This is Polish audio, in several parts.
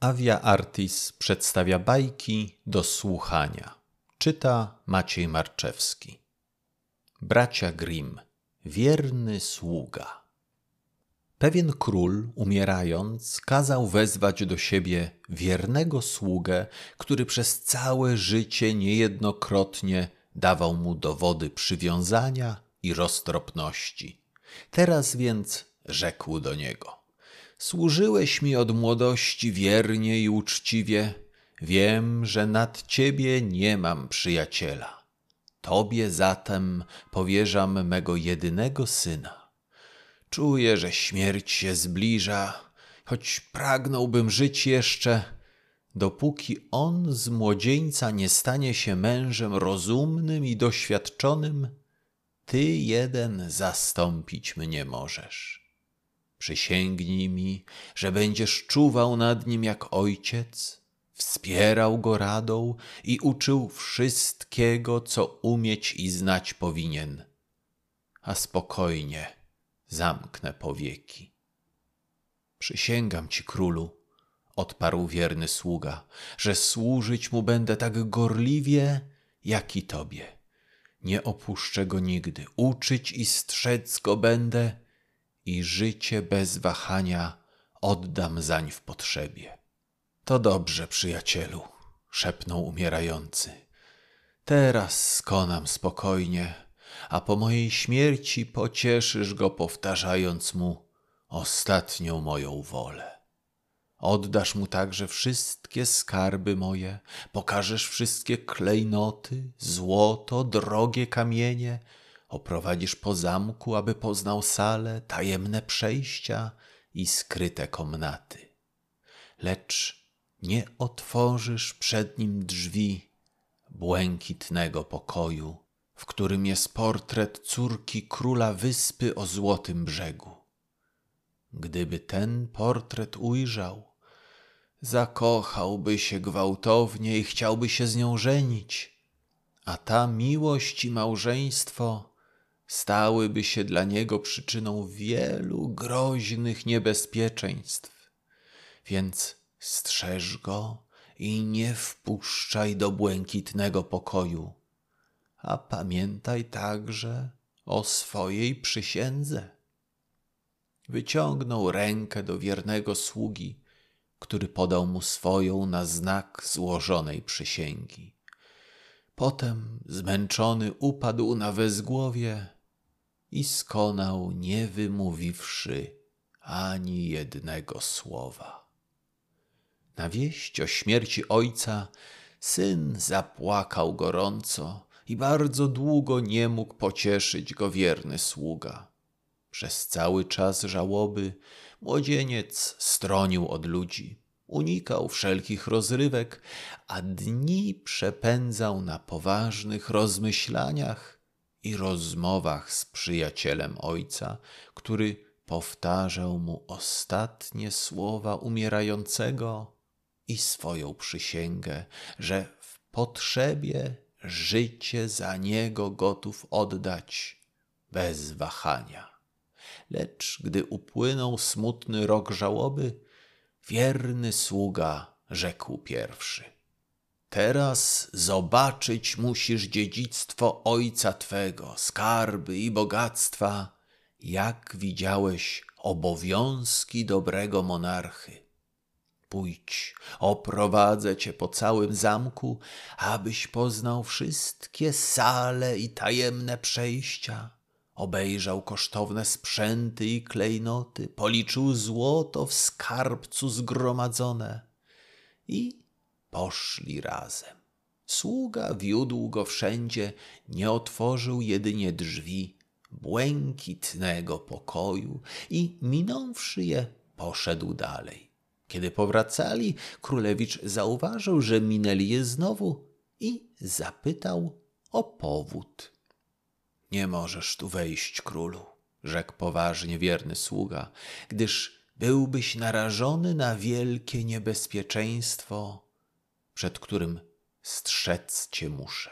Avia Artis przedstawia bajki do słuchania. Czyta Maciej Marczewski. Bracia Grimm. Wierny sługa. Pewien król, umierając, kazał wezwać do siebie wiernego sługę, który przez całe życie niejednokrotnie dawał mu dowody przywiązania i roztropności. Teraz więc rzekł do niego: Służyłeś mi od młodości wiernie i uczciwie. Wiem, że nad ciebie nie mam przyjaciela. Tobie zatem powierzam mego jedynego syna. Czuję, że śmierć się zbliża, choć pragnąłbym żyć jeszcze, dopóki on z młodzieńca nie stanie się mężem rozumnym i doświadczonym, ty jeden zastąpić mnie możesz. Przysięgnij mi, że będziesz czuwał nad nim jak ojciec, wspierał go radą i uczył wszystkiego, co umieć i znać powinien. A spokojnie zamknę powieki. Przysięgam ci, królu, odparł wierny sługa, że służyć mu będę tak gorliwie, jak i tobie. Nie opuszczę go nigdy, uczyć i strzec go będę, i życie bez wahania oddam zań w potrzebie. To dobrze, przyjacielu, szepnął umierający. Teraz skonam spokojnie, a po mojej śmierci pocieszysz go, powtarzając mu ostatnią moją wolę. Oddasz mu także wszystkie skarby moje, pokażesz wszystkie klejnoty, złoto, drogie kamienie, oprowadzisz po zamku, aby poznał sale, tajemne przejścia i skryte komnaty. Lecz nie otworzysz przed nim drzwi błękitnego pokoju, w którym jest portret córki króla wyspy o złotym brzegu. Gdyby ten portret ujrzał, zakochałby się gwałtownie i chciałby się z nią żenić, a ta miłość i małżeństwo stałyby się dla niego przyczyną wielu groźnych niebezpieczeństw. Więc strzeż go i nie wpuszczaj do błękitnego pokoju, a pamiętaj także o swojej przysiędze. Wyciągnął rękę do wiernego sługi, który podał mu swoją na znak złożonej przysięgi. Potem zmęczony upadł na wezgłowie i skonał, nie wymówiwszy ani jednego słowa. Na wieść o śmierci ojca syn zapłakał gorąco i bardzo długo nie mógł pocieszyć go wierny sługa. Przez cały czas żałoby młodzieniec stronił od ludzi, unikał wszelkich rozrywek, a dni przepędzał na poważnych rozmyślaniach i rozmowach z przyjacielem ojca, który powtarzał mu ostatnie słowa umierającego i swoją przysięgę, że w potrzebie życie za niego gotów oddać bez wahania. Lecz gdy upłynął smutny rok żałoby, wierny sługa rzekł pierwszy – Teraz zobaczyć musisz dziedzictwo ojca twego, skarby i bogactwa, jak widziałeś obowiązki dobrego monarchy. Pójdź, oprowadzę cię po całym zamku, abyś poznał wszystkie sale i tajemne przejścia, obejrzał kosztowne sprzęty i klejnoty, policzył złoto w skarbcu zgromadzone. I Poszli razem. Sługa wiódł go wszędzie, nie otworzył jedynie drzwi błękitnego pokoju i minąwszy je, poszedł dalej. Kiedy powracali, królewicz zauważył, że minęli je znowu i zapytał o powód. Nie możesz tu wejść, królu, rzekł poważnie wierny sługa, gdyż byłbyś narażony na wielkie niebezpieczeństwo przed którym strzec cię muszę.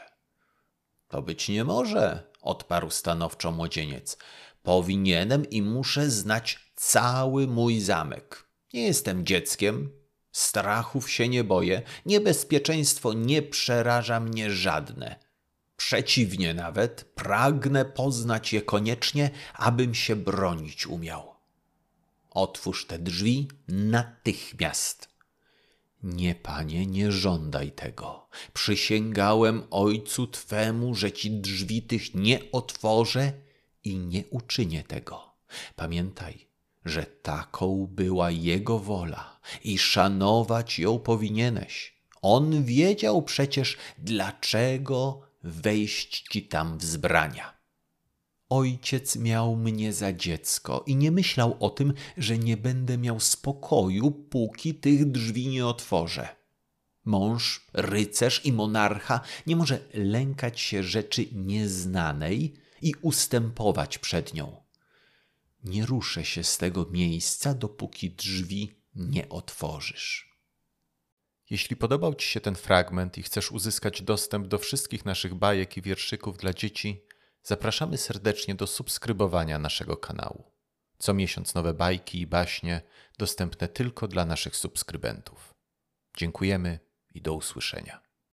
To być nie może, odparł stanowczo młodzieniec. Powinienem i muszę znać cały mój zamek. Nie jestem dzieckiem, Strachów się nie boję, niebezpieczeństwo nie przeraża mnie żadne. Przeciwnie nawet, pragnę poznać je koniecznie, abym się bronić umiał. Otwórz te drzwi natychmiast. Nie, panie, nie żądaj tego. Przysięgałem ojcu twemu, że ci drzwi tych nie otworzę i nie uczynię tego. Pamiętaj, że taką była jego wola i szanować ją powinieneś. On wiedział przecież, dlaczego wejść ci tam wzbrania. Ojciec miał mnie za dziecko i nie myślał o tym, że nie będę miał spokoju, póki tych drzwi nie otworzę. Mąż, rycerz i monarcha nie może lękać się rzeczy nieznanej i ustępować przed nią. Nie ruszę się z tego miejsca, dopóki drzwi nie otworzysz. Jeśli podobał Ci się ten fragment i chcesz uzyskać dostęp do wszystkich naszych bajek i wierszyków dla dzieci, zapraszamy serdecznie do subskrybowania naszego kanału. Co miesiąc nowe bajki i baśnie dostępne tylko dla naszych subskrybentów. Dziękujemy i do usłyszenia.